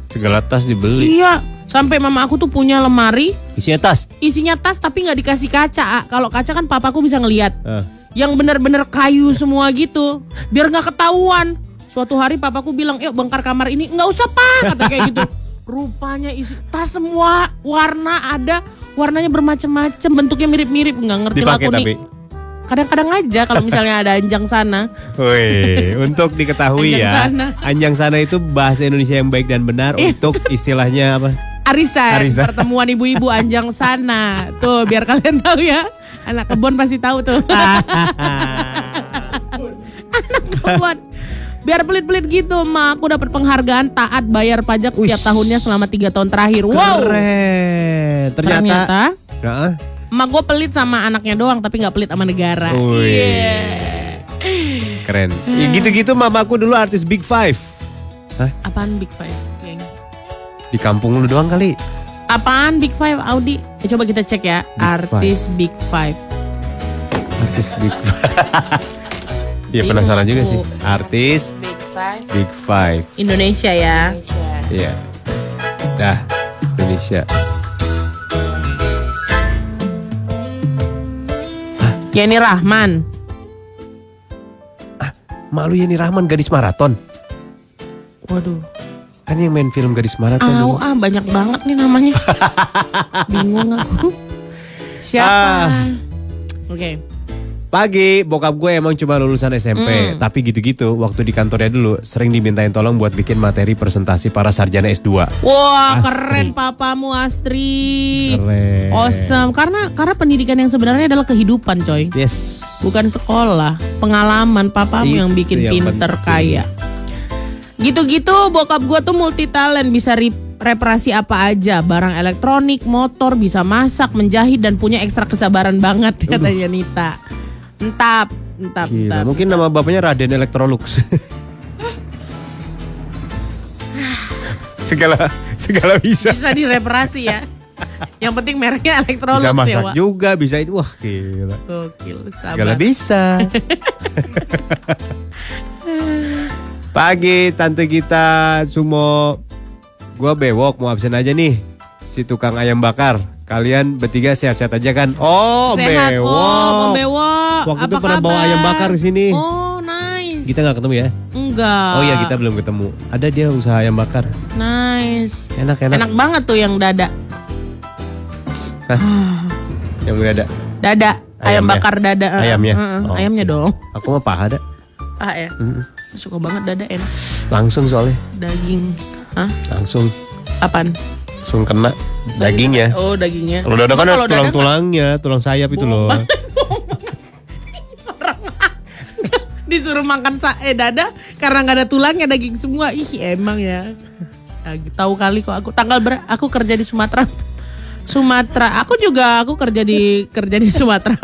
Segala tas dibeli. Iya, sampai mama aku tuh punya lemari Isinya tas. isinya tas tapi nggak dikasih kaca. Kalau kaca kan papaku bisa ngelihat. Eh, Yang bener-bener kayu semua gitu, biar nggak ketahuan. Suatu hari papaku bilang, yuk bongkar kamar ini. Nggak usah pak, kata kayak gitu. Rupanya isi tas semua warna ada, warnanya bermacam-macam, bentuknya mirip-mirip. Nggak ngerti lah dipakai aku tapi. nih. Kadang-kadang aja kalau misalnya ada anjang sana. Wih, untuk diketahui Anjang ya, sana. anjang sana itu bahasa Indonesia yang baik dan benar Iya. untuk istilahnya apa? Arisan, Arisan. pertemuan ibu-ibu anjang sana. Tuh, biar kalian tahu ya. Anak kebon pasti tahu tuh. Anak perempuan. Biar pelit-pelit gitu, ma aku dapat penghargaan taat bayar pajak setiap Wih. tahunnya selama tiga tahun terakhir. Wow. Keren. Ternyata. Ternyata Nah, emak gue pelit sama anaknya doang, tapi nggak pelit sama negara. Iya. keren. Ya, gitu-gitu mamaku dulu artis Big Five. Hah? Apaan Big Five? Di kampung lu doang kali. Apaan Big Five Audi? Eh, coba kita cek ya. Big Artis Big Five. Artis Big Five. Iya penasaran juga sih. Artis Big Five Big Five. Indonesia ya. Indonesia. Iya. Dah, Indonesia. Yeni Rahman. Malu Yeni Rahman gadis maraton. Waduh. Kan yang main film gadis maraton. Dulu. ah banyak banget nih namanya. Bingung aku. Siapa? Ah. Oke. Pagi, bokap gue emang cuma lulusan SMP. Mm. Tapi gitu-gitu, waktu di kantornya dulu sering dimintain tolong buat bikin materi presentasi para sarjana S2. Wah, Astri. keren papamu Astri. Keren. Awesome. Karena karena pendidikan yang sebenarnya adalah kehidupan, coy. Yes. Bukan sekolah. Pengalaman papamu yang Itu bikin yang pinter penting. kaya. Gitu-gitu bokap gua tuh multi talent bisa ri- reparasi apa aja. Barang elektronik, motor, bisa masak, menjahit dan punya ekstra kesabaran banget katanya Nita. Entap, entap, Gila, entap. mungkin nama bapaknya Raden Electrolux. segala segala bisa. bisa direparasi ya. Yang penting mereknya Electrolux Bisa ya, masak Wak. juga, bisa itu. Wah, gila. Gokil, Segala sabar. bisa. Pagi tante kita Sumo Gua bewok mau absen aja nih Si tukang ayam bakar Kalian bertiga sehat-sehat aja kan Oh Sehat bewok kok, mau bewok. Waktu itu Apa pernah bawa ayam bakar ke sini. Oh, nice. Kita nggak ketemu ya Enggak. Oh iya kita belum ketemu Ada dia usaha ayam bakar Nice. Enak enak, Enak banget tuh yang dada. Yang udah ada Dada. Ayam Ayamnya? bakar dada. Ayamnya? eh, eh, Oh, ayamnya dong. Aku mah paha ada Ah ya. Suka banget dada enak. Langsung soalnya. Daging. Hah? Langsung. Apaan? Langsung kena Dagingnya. Oh, dagingnya. Kalau dada kan ada tulang-tulangnya Tulang sayap itu loh. Disuruh makan sa eh dada karena nggak ada tulangnya daging semua. Ih emang ya. Ya, tahu kali kok aku. Tanggal ber aku kerja di Sumatera. Sumatera. Aku juga aku kerja di kerja di Sumatera.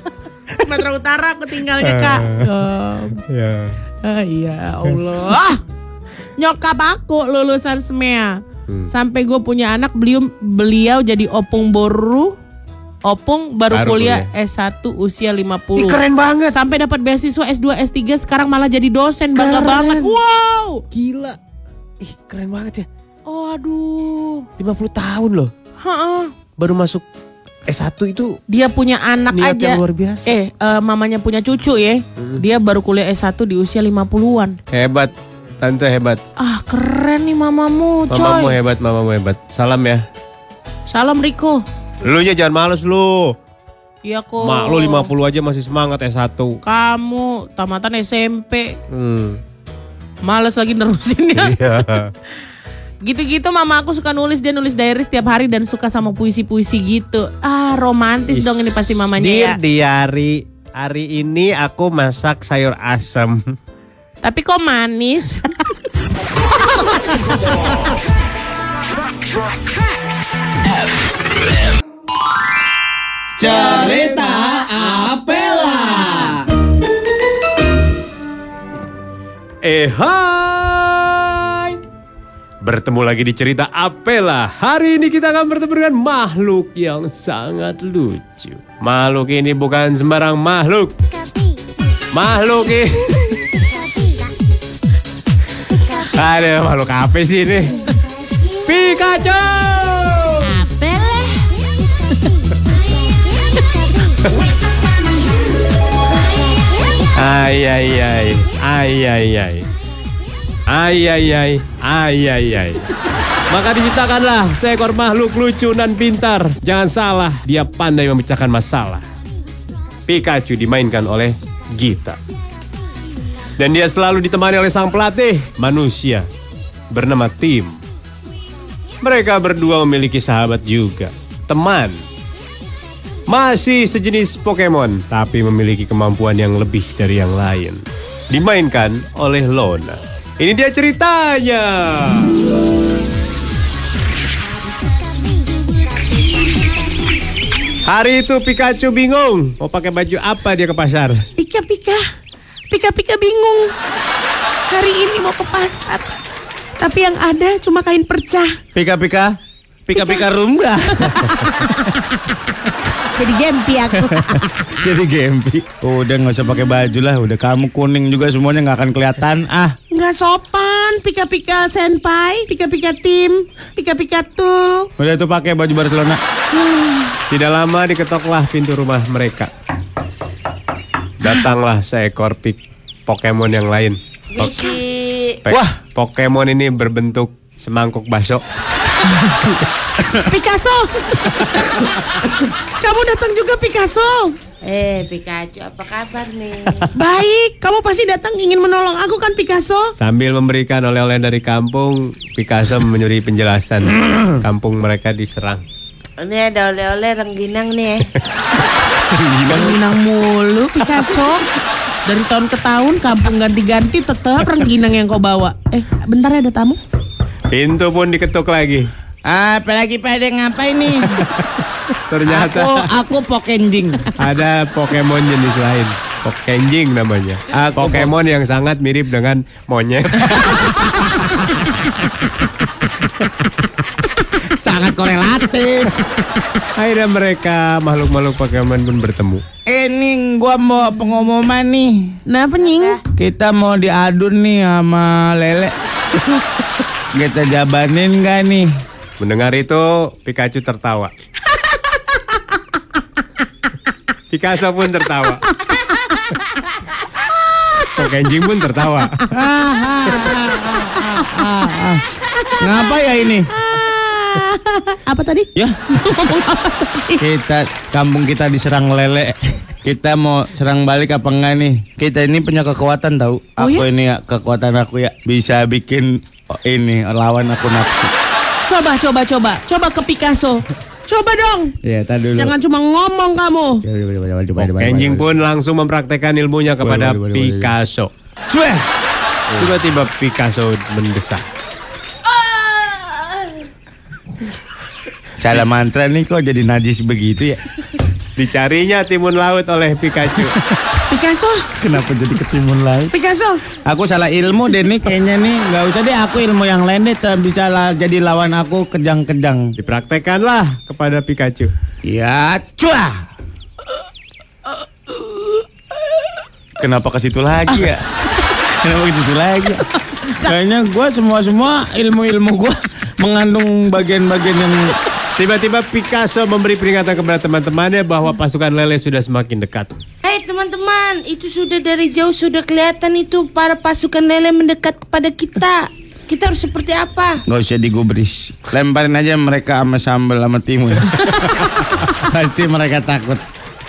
Sumatera Utara aku tinggalnya kak. Oh, Ya ah, iya Allah. Ah, nyokap aku lulusan SMEA Hmm. sampai gue punya anak beliau beliau jadi opung boru opung baru, Baru kuliah S1 usia 50 Ih, keren banget. Sampai dapat beasiswa S2 S3 sekarang malah jadi dosen. Bangga Keren. banget. Wow! Gila. Ih keren banget ya. Oh aduh 50 tahun loh. Ha-ha. Baru masuk S1 itu dia punya anak aja. yang luar biasa. Eh eh, mamanya punya cucu ya. Dia baru kuliah S1 di usia 50-an Hebat. Tante hebat. Ah keren nih mamamu Mamamu coy hebat Mamamu hebat. Salam ya. Salam Riko. Lu nya jangan males lu. Iya kok. Mak lu 50 aja masih semangat S1 kamu tamatan SMP Hmm. Males lagi nerusinnya Iya gitu-gitu mama aku suka nulis dia nulis diary setiap hari dan suka sama puisi-puisi gitu. Ah romantis dong ini pasti mamanya Dear ya. diary Hari ini aku masak sayur asem. Tapi kok manis? Cerita Apela. Eh hai Bertemu lagi di cerita Apela. Hari ini kita akan bertemu dengan makhluk yang sangat lucu. Makhluk ini bukan sembarang makhluk. Makhluk ini Ada makhluk apa sih ini? Pikachu! Ay ay ay ay ay ay ay ay ay ay ay maka diciptakanlah seekor makhluk lucu dan pintar. Jangan salah dia pandai memecahkan masalah. Pikachu dimainkan oleh Gita. Dan dia selalu ditemani oleh sang pelatih manusia bernama Tim. Mereka berdua memiliki sahabat juga teman. Masih sejenis Pokemon, tapi memiliki kemampuan yang lebih dari yang lain. dimainkan oleh Lona. Ini dia ceritanya. Hari itu Pikachu bingung mau pakai baju apa dia ke pasar. Pika Pika, Pika Pika bingung. Hari ini mau ke pasar, tapi yang ada cuma kain percah. Pika pika, pika pika rumba. Jadi gempi aku. Jadi gempi. Udah nggak usah pakai baju lah. Udah kamu kuning juga semuanya nggak akan kelihatan. Ah, Nggak sopan, Pika Pika senpai, Pika Pika tim, Pika Pika tul. udah tuh pakai baju Barcelona. Tidak lama diketoklah pintu rumah mereka. Datanglah seekor pik Pokemon yang lain. Po- pe- Wah. Pokemon ini berbentuk semangkuk bakso. Picasso. Kamu datang juga Picasso. Eh, Pikachu, apa kabar nih? Baik, kamu pasti datang ingin menolong aku kan Picasso? Sambil memberikan oleh-oleh dari kampung, Picasso menyuri penjelasan. kampung mereka diserang. Ini ada oleh-oleh rengginang nih. Rengginang mulu Picasso. Dari tahun ke tahun kampung ganti-ganti tetap rengginang yang kau bawa. Eh, bentar ya ada tamu. Pintu pun diketuk lagi. Apalagi pada ngapain nih? Ternyata aku pokenjing. ada Pokemon jenis lain. Pokenjing namanya. Aku Pokemon yang sangat mirip dengan monyet. Sangat korelatif. Akhirnya mereka makhluk-makhluk Pokemon pun bertemu. Ini gua mau pengumuman nih. Nah, penying. Kita mau diadun nih sama Lele. Kita jabanin gak nih? Mendengar itu, Pikachu tertawa. Picasso pun tertawa. Pokenjing pun tertawa. Ngapa ya ini? Apa tadi? Ya. kita kampung kita diserang lele. Kita mau serang balik apa enggak nih? Kita ini punya kekuatan tahu. Oh, aku ya? ini ya kekuatan aku ya bisa bikin ini lawan aku nafsu. Coba, coba, coba. Coba ke Picasso. Coba dong. Ya, tadi dulu. Jangan cuma ngomong kamu. Coba, coba, coba, coba, coba, coba, Pokenjing coba. pun langsung mempraktekkan ilmunya kepada boleh, boleh, boleh. Picasso. Cueh. Tiba-tiba Picasso mendesak. Salah mantra nih kok jadi najis begitu ya? Dicarinya timun laut oleh Pikachu. Picasso, Kenapa jadi ketimun laut? Picasso. Aku salah ilmu deh nih kayaknya nih nggak usah deh aku ilmu yang lain deh tak bisa lah jadi lawan aku kejang-kejang. Dipraktekkanlah kepada Pikachu. Ya, cuah. Kenapa ke situ lagi ya? Kenapa ke situ lagi? ya? Kayaknya gue semua-semua ilmu-ilmu gue mengandung bagian-bagian yang Tiba-tiba Picasso memberi peringatan kepada teman-temannya bahwa pasukan lele sudah semakin dekat. Hei teman-teman, itu sudah dari jauh sudah kelihatan itu para pasukan lele mendekat kepada kita. Kita harus seperti apa? nggak usah digubris. Lemparin aja mereka sama sambal sama timun. Pasti mereka takut.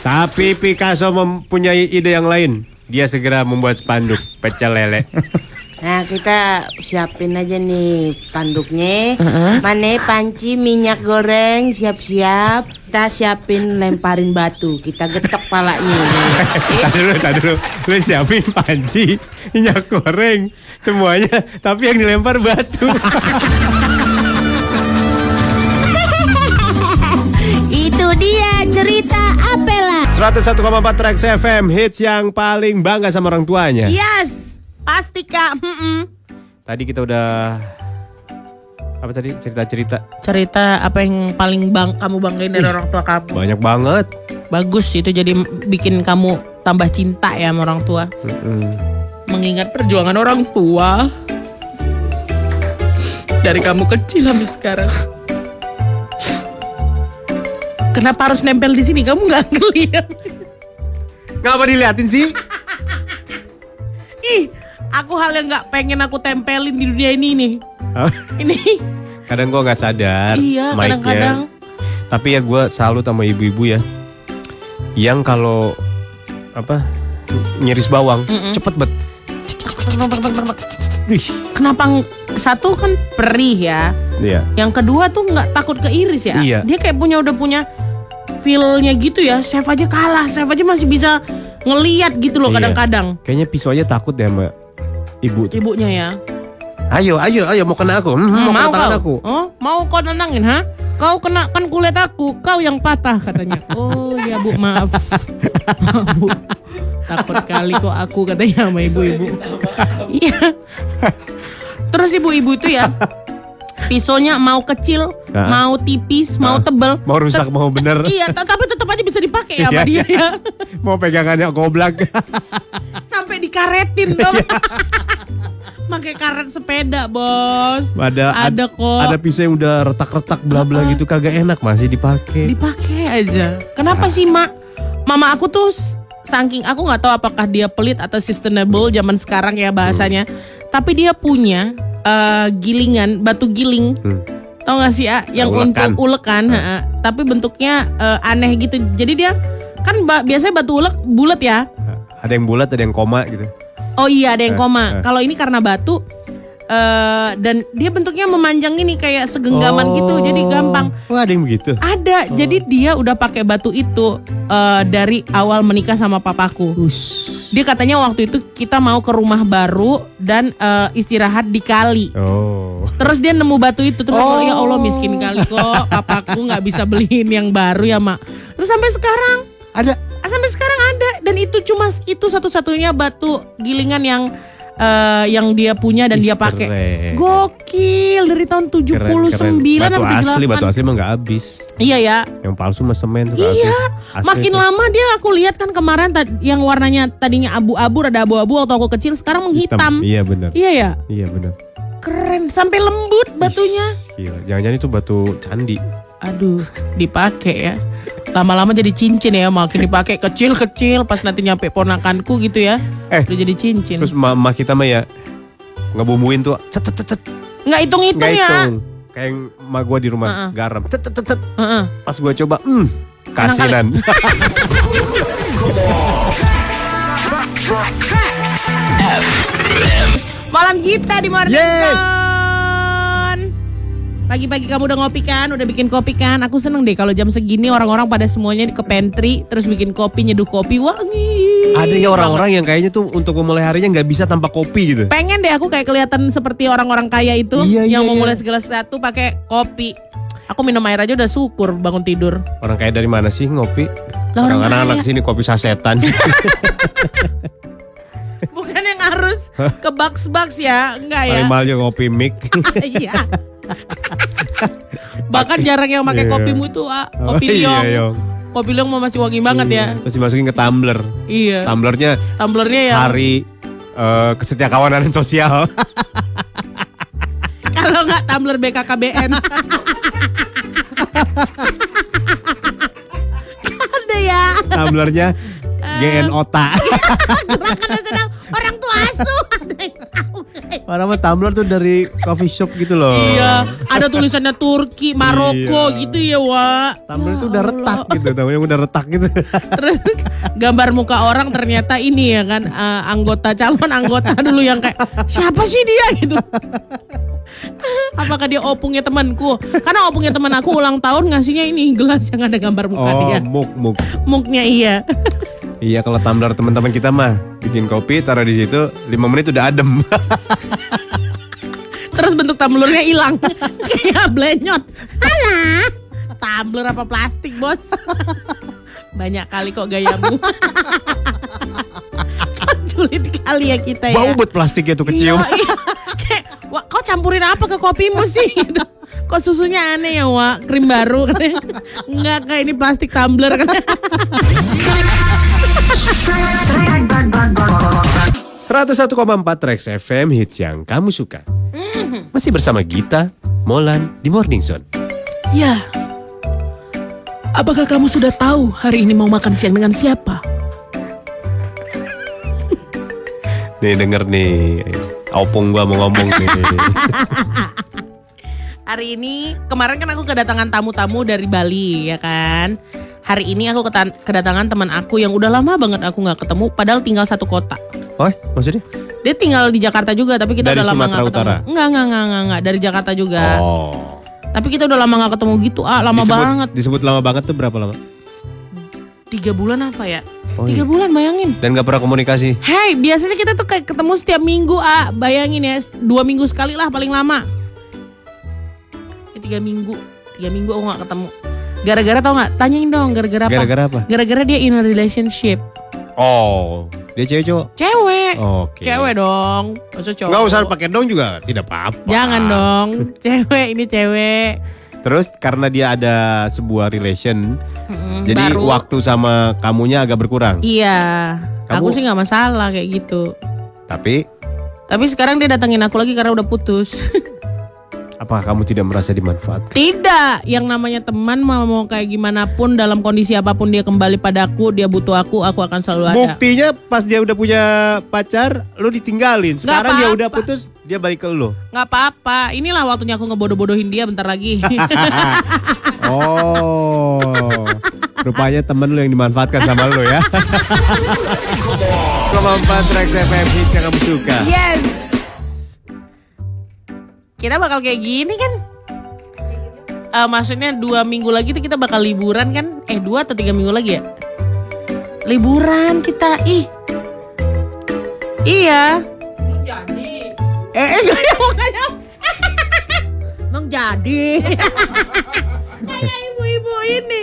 Tapi Picasso mempunyai ide yang lain. Dia segera membuat spanduk pecel lele. Nah kita siapin aja nih panduknya. Mana panci minyak goreng siap-siap. Kita siapin lemparin batu. Kita getok palanya. Tadi dulu, tadi dulu. Lu siapin panci, minyak goreng, semuanya. Tapi yang dilempar batu. Itu dia cerita Apela. 101,4 Trax FM, hits yang paling bangga sama orang tuanya. Yes, pasti kak. Mm-mm. Tadi kita udah apa tadi cerita-cerita Cerita apa yang paling bang kamu banggain dari orang tua kamu? banyak banget. Bagus itu jadi bikin kamu tambah cinta ya sama orang tua. Mengingat perjuangan orang tua dari kamu kecil sampai sekarang. Kenapa harus nempel di sini? Kamu nggak ngeliat? Ngapa diliatin sih? Ih, aku hal yang nggak pengen aku tempelin di dunia ini nih. Ini. Kadang gua nggak sadar. Iya, kadang-kadang. Tapi ya gua salut sama ibu-ibu ya. Yang kalau apa nyiris bawang cepet bet. Kenapa satu kan perih ya? iya. Yang kedua tuh nggak takut keiris ya? Iya. Dia kayak punya udah punya feel-nya gitu ya. Chef aja kalah, chef aja masih bisa ngeliat gitu loh Iya. kadang-kadang Kayaknya pisau aja takut deh sama ibu tuh. ibunya ya. Ayo, ayo, ayo mau kena aku. Hmm, mau, kena tangan aku. Oh, mau kau nendangin, ha? Kau kena kan kulit aku, kau yang patah katanya. Oh ya bu, maaf. Bu. Takut kali kok aku katanya sama ibu-ibu. Iya. Terus ibu-ibu itu ya, pisaunya mau kecil, Ah. mau tipis, mau tebel. Mau rusak, mau bener. Iya, tapi tetap aja bisa dipakai ya sama Iya, dia iya. ya. mau pegangannya goblak. Dikaretin dong. Pakai karet sepeda, Bos. ada Ada kok. Ada pisau yang udah retak-retak bla bla gitu kagak enak masih dipakai. Dipakai aja. Kenapa sih, Mak? Mama aku tuh saking aku nggak tahu apakah dia pelit atau sustainable zaman sekarang ya bahasanya. Tapi dia punya eh, gilingan, batu giling. Hmm. Tau gak sih, ya? Yang Ulekan. untuk ulekan, ha-ha. tapi bentuknya eh, aneh gitu. Jadi dia kan ba- biasanya batu ulek bulat ya. Ada yang bulat, ada yang koma gitu. Oh iya ada yang Eh, koma. eh. Kalau ini karena batu eh dan dia bentuknya memanjang ini kayak segenggaman gitu, jadi gampang. Oh, ada yang begitu. Ada, jadi dia udah pakai batu itu eh, dari awal menikah sama papaku. Dia katanya waktu itu kita mau ke rumah baru dan eh, istirahat di kali. Oh. Terus dia nemu batu itu terus aku, ya Allah miskin kali kok papaku nggak bisa beliin yang baru ya mak. Terus sampai sekarang Ada. Ah, sampai sekarang ada dan itu cuma itu satu-satunya batu gilingan yang eh, yang dia punya dan Ih, dia pakai. Gokil dari tahun 79 Keren, keren. Batu asli, 78. batu asli mah nggak habis. Iya ya. Yang palsu mah semen Iya. Asli Makin tuh. lama dia aku lihat kan kemarin yang warnanya tadinya abu-abu ada abu-abu waktu aku kecil sekarang menghitam. Iya benar. Iya ya. Iya benar. Keren sampai lembut batunya. Jangan-jangan itu batu candi. Aduh, dipakai ya. Lama-lama jadi cincin ya, makin dipakai kecil-kecil pas nanti nyampe ponakanku gitu ya. Eh, Udah jadi cincin. Terus mama kita mah ya ngebumbuin tuh cet cet cet, Nggak hitung-hitung nggak ya. hitung. Kayak yang emak gua di rumah Heeh. garam. Cet cet cet, cet. Heeh. Pas gua coba, hmm, kasinan. Malam kita di Morning Yes. Pagi-pagi kamu udah ngopi kan, udah bikin kopi kan? Aku seneng deh kalau jam segini orang-orang pada semuanya ke pantry terus bikin kopi, nyeduh kopi wangi. Ada ya orang-orang yang kayaknya tuh untuk memulai harinya nggak bisa tanpa kopi gitu. Pengen deh aku kayak kelihatan seperti orang-orang kaya itu Iya, yang iya, mau iya. mulai segala sesuatu pakai kopi. Aku minum air aja udah syukur bangun tidur. Orang kaya dari mana sih ngopi? Lah, orang Orang anak kaya. sini kopi sasetan. Ke box-box ya, enggak ya. Paling mahal juga kopi mic. Iya. Bahkan jarang yang pakai Iya. kopi mutu, ah. Oh, kopi iya, liong. Yong. Kopi liong mau masih wangi banget ya. Terus dimasukin ke tumbler. Iya. Tumblernya Tumblernya ya. hari eh, kesetiakawanan sosial. Kalau nggak tumbler BKKBN. Ada ya. Tumblernya GN Ota. Gerakan nasional orang tua asuh. Tahu. Orang mah tumbler tuh dari coffee shop gitu loh. Iya, ada tulisannya Turki, Maroko Iya. gitu ya, Wak. Tumbler itu udah retak gitu, tahu yang udah retak gitu. Terus gambar muka orang ternyata ini ya kan eh, anggota calon anggota dulu yang kayak siapa sih dia gitu. Apakah dia opungnya temanku? Karena opungnya teman aku ulang tahun ngasihnya ini gelas yang ada gambar muka Oh, dia. muk muk. Muknya iya. Iya kalau tumbler teman-teman kita mah bikin kopi taruh di situ 5 menit udah adem. Terus bentuk tumblernya hilang. Kayak blenyot. Alah. Tumbler apa plastik, Bos? Banyak kali kok gayamu. Kok Sulit kali ya kita ya. Bau buat plastiknya tuh kecium. Iya, iya. Kayak, Wah, kau campurin apa ke kopimu sih? Gitu. Kok susunya aneh ya, Wak? Krim baru katanya. Enggak, kayak ini plastik tumbler katanya. 101,4 Trax FM hits yang kamu suka. Masih bersama Gita, Molan di Morning Zone. Ya. Apakah kamu sudah tahu hari ini mau makan siang dengan siapa? Nih denger nih, opung gua mau ngomong nih. Hari ini, kemarin kan aku kedatangan tamu-tamu dari Bali, ya kan? Hari ini aku kedatangan teman aku yang udah lama banget aku nggak ketemu, padahal tinggal satu kota. Oh, maksudnya? Dia tinggal di Jakarta juga, tapi kita Dari udah lama nggak ketemu. Utara? Enggak, enggak, enggak, enggak, enggak, dari Jakarta juga. Oh. Tapi kita udah lama nggak ketemu gitu, ah, lama disebut, banget. Disebut lama banget tuh berapa lama? Tiga bulan apa ya? Oh, Tiga iya. bulan bayangin. Dan gak pernah komunikasi. Hei, biasanya kita tuh kayak ketemu setiap minggu, ah. Bayangin ya, dua minggu sekali lah paling lama. Eh, tiga minggu, tiga minggu aku gak ketemu. Gara-gara tau gak? Tanyain dong, gara-gara apa? Gara-gara apa? Gara-gara dia in a relationship. Oh, dia cewek cowok. Cewek. Oke. Cewek dong. Masa cowok? Nggak usah pakai dong juga tidak apa-apa. Jangan dong. Cewek, ini cewek. Terus karena dia ada sebuah relation, Mm-mm, jadi baru. waktu sama kamunya agak berkurang. Iya. Aku Kamu- sih nggak masalah kayak gitu. Tapi Tapi sekarang dia datengin aku lagi karena udah putus. apakah kamu tidak merasa dimanfaatkan? Tidak, yang namanya teman mau mau kayak gimana pun dalam kondisi apa pun dia kembali padaku, dia butuh aku, aku akan selalu ada. Buktinya pas dia udah punya pacar, lu ditinggalin. Sekarang dia udah putus, dia balik ke lu. Nggak apa-apa. Inilah waktunya aku ngebodoh-bodohin dia bentar lagi. Oh, rupanya temen lu yang dimanfaatkan sama lu ya. Kemampuan track FM hits yang kamu suka. yes. Kita bakal kayak gini kan? Eh, maksudnya dua minggu lagi tuh kita bakal liburan kan? Eh dua atau tiga minggu lagi ya? Liburan kita, ih. Iya. Jadi. Eh, eh enggak ya makanya. Emang jadi. Kayak ibu-ibu ini.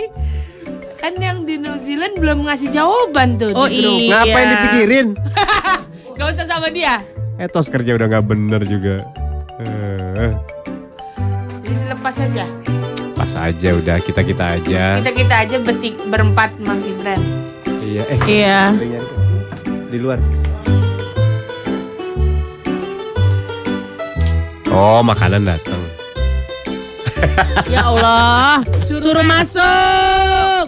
Kan yang di New Zealand belum ngasih jawaban tuh Oh iya. Ngapain dipikirin? Gak usah sama dia. Etos kerja udah nggak bener juga. Eh, lepas aja. pas aja udah kita kita aja. Kita kita aja bertik berempat Mang Gibran. Iya, eh. Iya. Di luar. Oh, makanan datang. Ya Allah, suruh, masuk.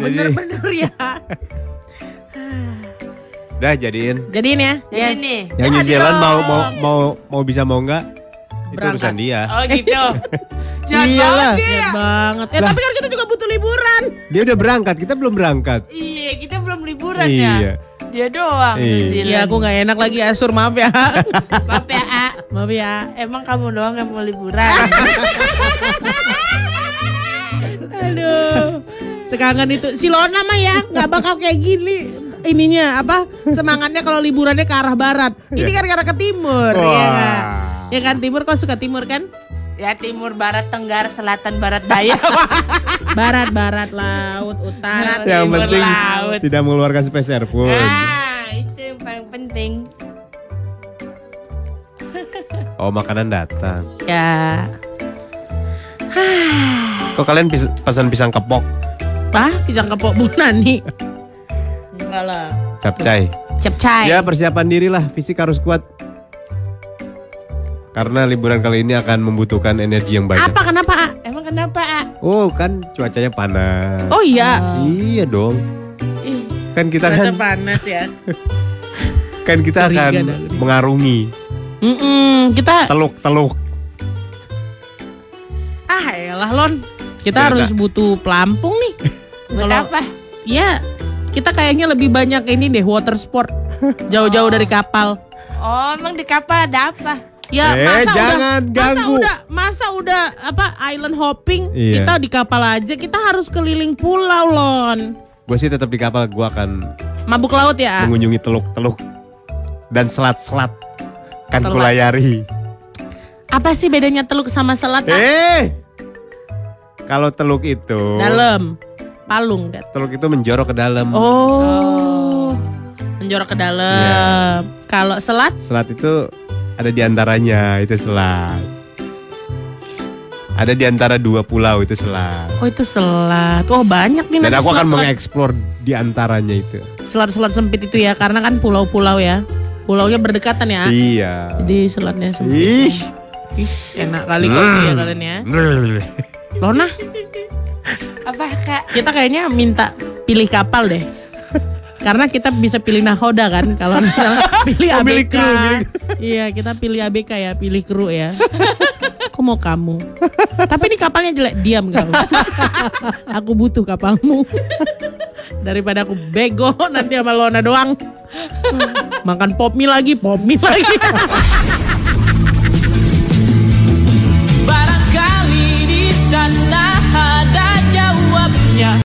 Jadi, Bener-bener ya. udah jadiin. Jadiin ya. Jadi nih. Yang New Zealand mau mau mau mau bisa mau enggak? Itu Berangkat. urusan dia. Oh gitu. Jahat Iyalah. banget dia ya. Jahat banget. Ya tapi kan kita juga butuh liburan. Dia udah berangkat, kita belum berangkat. Iya, kita belum liburan Iya. ya. Dia doang New Iya. Zealand. Iya aku nggak enak lagi Asur maaf ya. Maaf ya, A. maaf ya. Emang kamu doang yang mau liburan? Aduh. Sekangen itu si Lona mah ya nggak bakal kayak gini ininya apa semangatnya kalau liburannya ke arah barat. Ini kan ke arah ke timur ya Wah. kan. Ya kan timur kok suka timur kan? ya timur, barat, tenggara, selatan, barat, daya. Barat barat laut utara. Yang Timur penting laut. tidak mengeluarkan spesial pun. Nah, itu yang paling penting. Oh, makanan datang. Ya. Kok kalian pis- pesan pisang kepok, Apa? Pisang kepok Bu Nani? Enggak lah. capcay? Capcay. Ya persiapan diri lah, fisik harus kuat. Karena liburan kali ini akan membutuhkan energi yang banyak. Apa kenapa? A? Emang kenapa, A? Oh kan cuacanya panas. Oh iya. Iya dong. Ih, Kan kita cuaca kan panas ya. kan kita Curiga akan dah mengarungi Mm-mm, kita teluk-teluk. ah elah Lon. Kita Beda. harus butuh pelampung nih. Buat Kalau- apa? Ya, kita kayaknya lebih banyak ini deh water sport. Jauh-jauh dari kapal. Oh, emang di kapal ada apa? Ya, Eh, masa jangan udah, masa ganggu. udah, masa udah apa island hopping, Iya. kita di kapal aja, kita harus keliling pulau, Lon. Gue sih tetap di kapal. Gue akan Mabuk laut ya. mengunjungi teluk-teluk dan selat-selat. Kan Selat. kulayari. Apa sih bedanya teluk sama selat? Eh, kalau teluk itu, Dalam. Palung kan. teluk itu menjorok ke dalam. Oh. Menjorok ke dalam. Iya. Kalau selat Selat itu ada di antaranya, itu selat. Ada di antara dua pulau itu selat. Oh itu selat. Oh banyak nih Dan nanti aku akan mengeksplor di antaranya itu. Selat-selat sempit itu ya karena kan pulau-pulau ya. Pulaunya berdekatan ya. Iya. Jadi selatnya sempit. Ih. Ih, enak kali kok Hmm. ya kalian ya. Lona, Apa? Kita kayaknya minta pilih kapal deh. Karena kita bisa pilih nahoda kan kalau misalnya pilih Oh, ABK. pilih kru, pilih Iya, kita pilih ABK ya, pilih kru ya. Aku mau kamu. Tapi ini kapalnya jelek, diam kau. aku butuh kapalmu. Daripada aku bego nanti sama Lona doang. Makan pop mie lagi, pop mie lagi.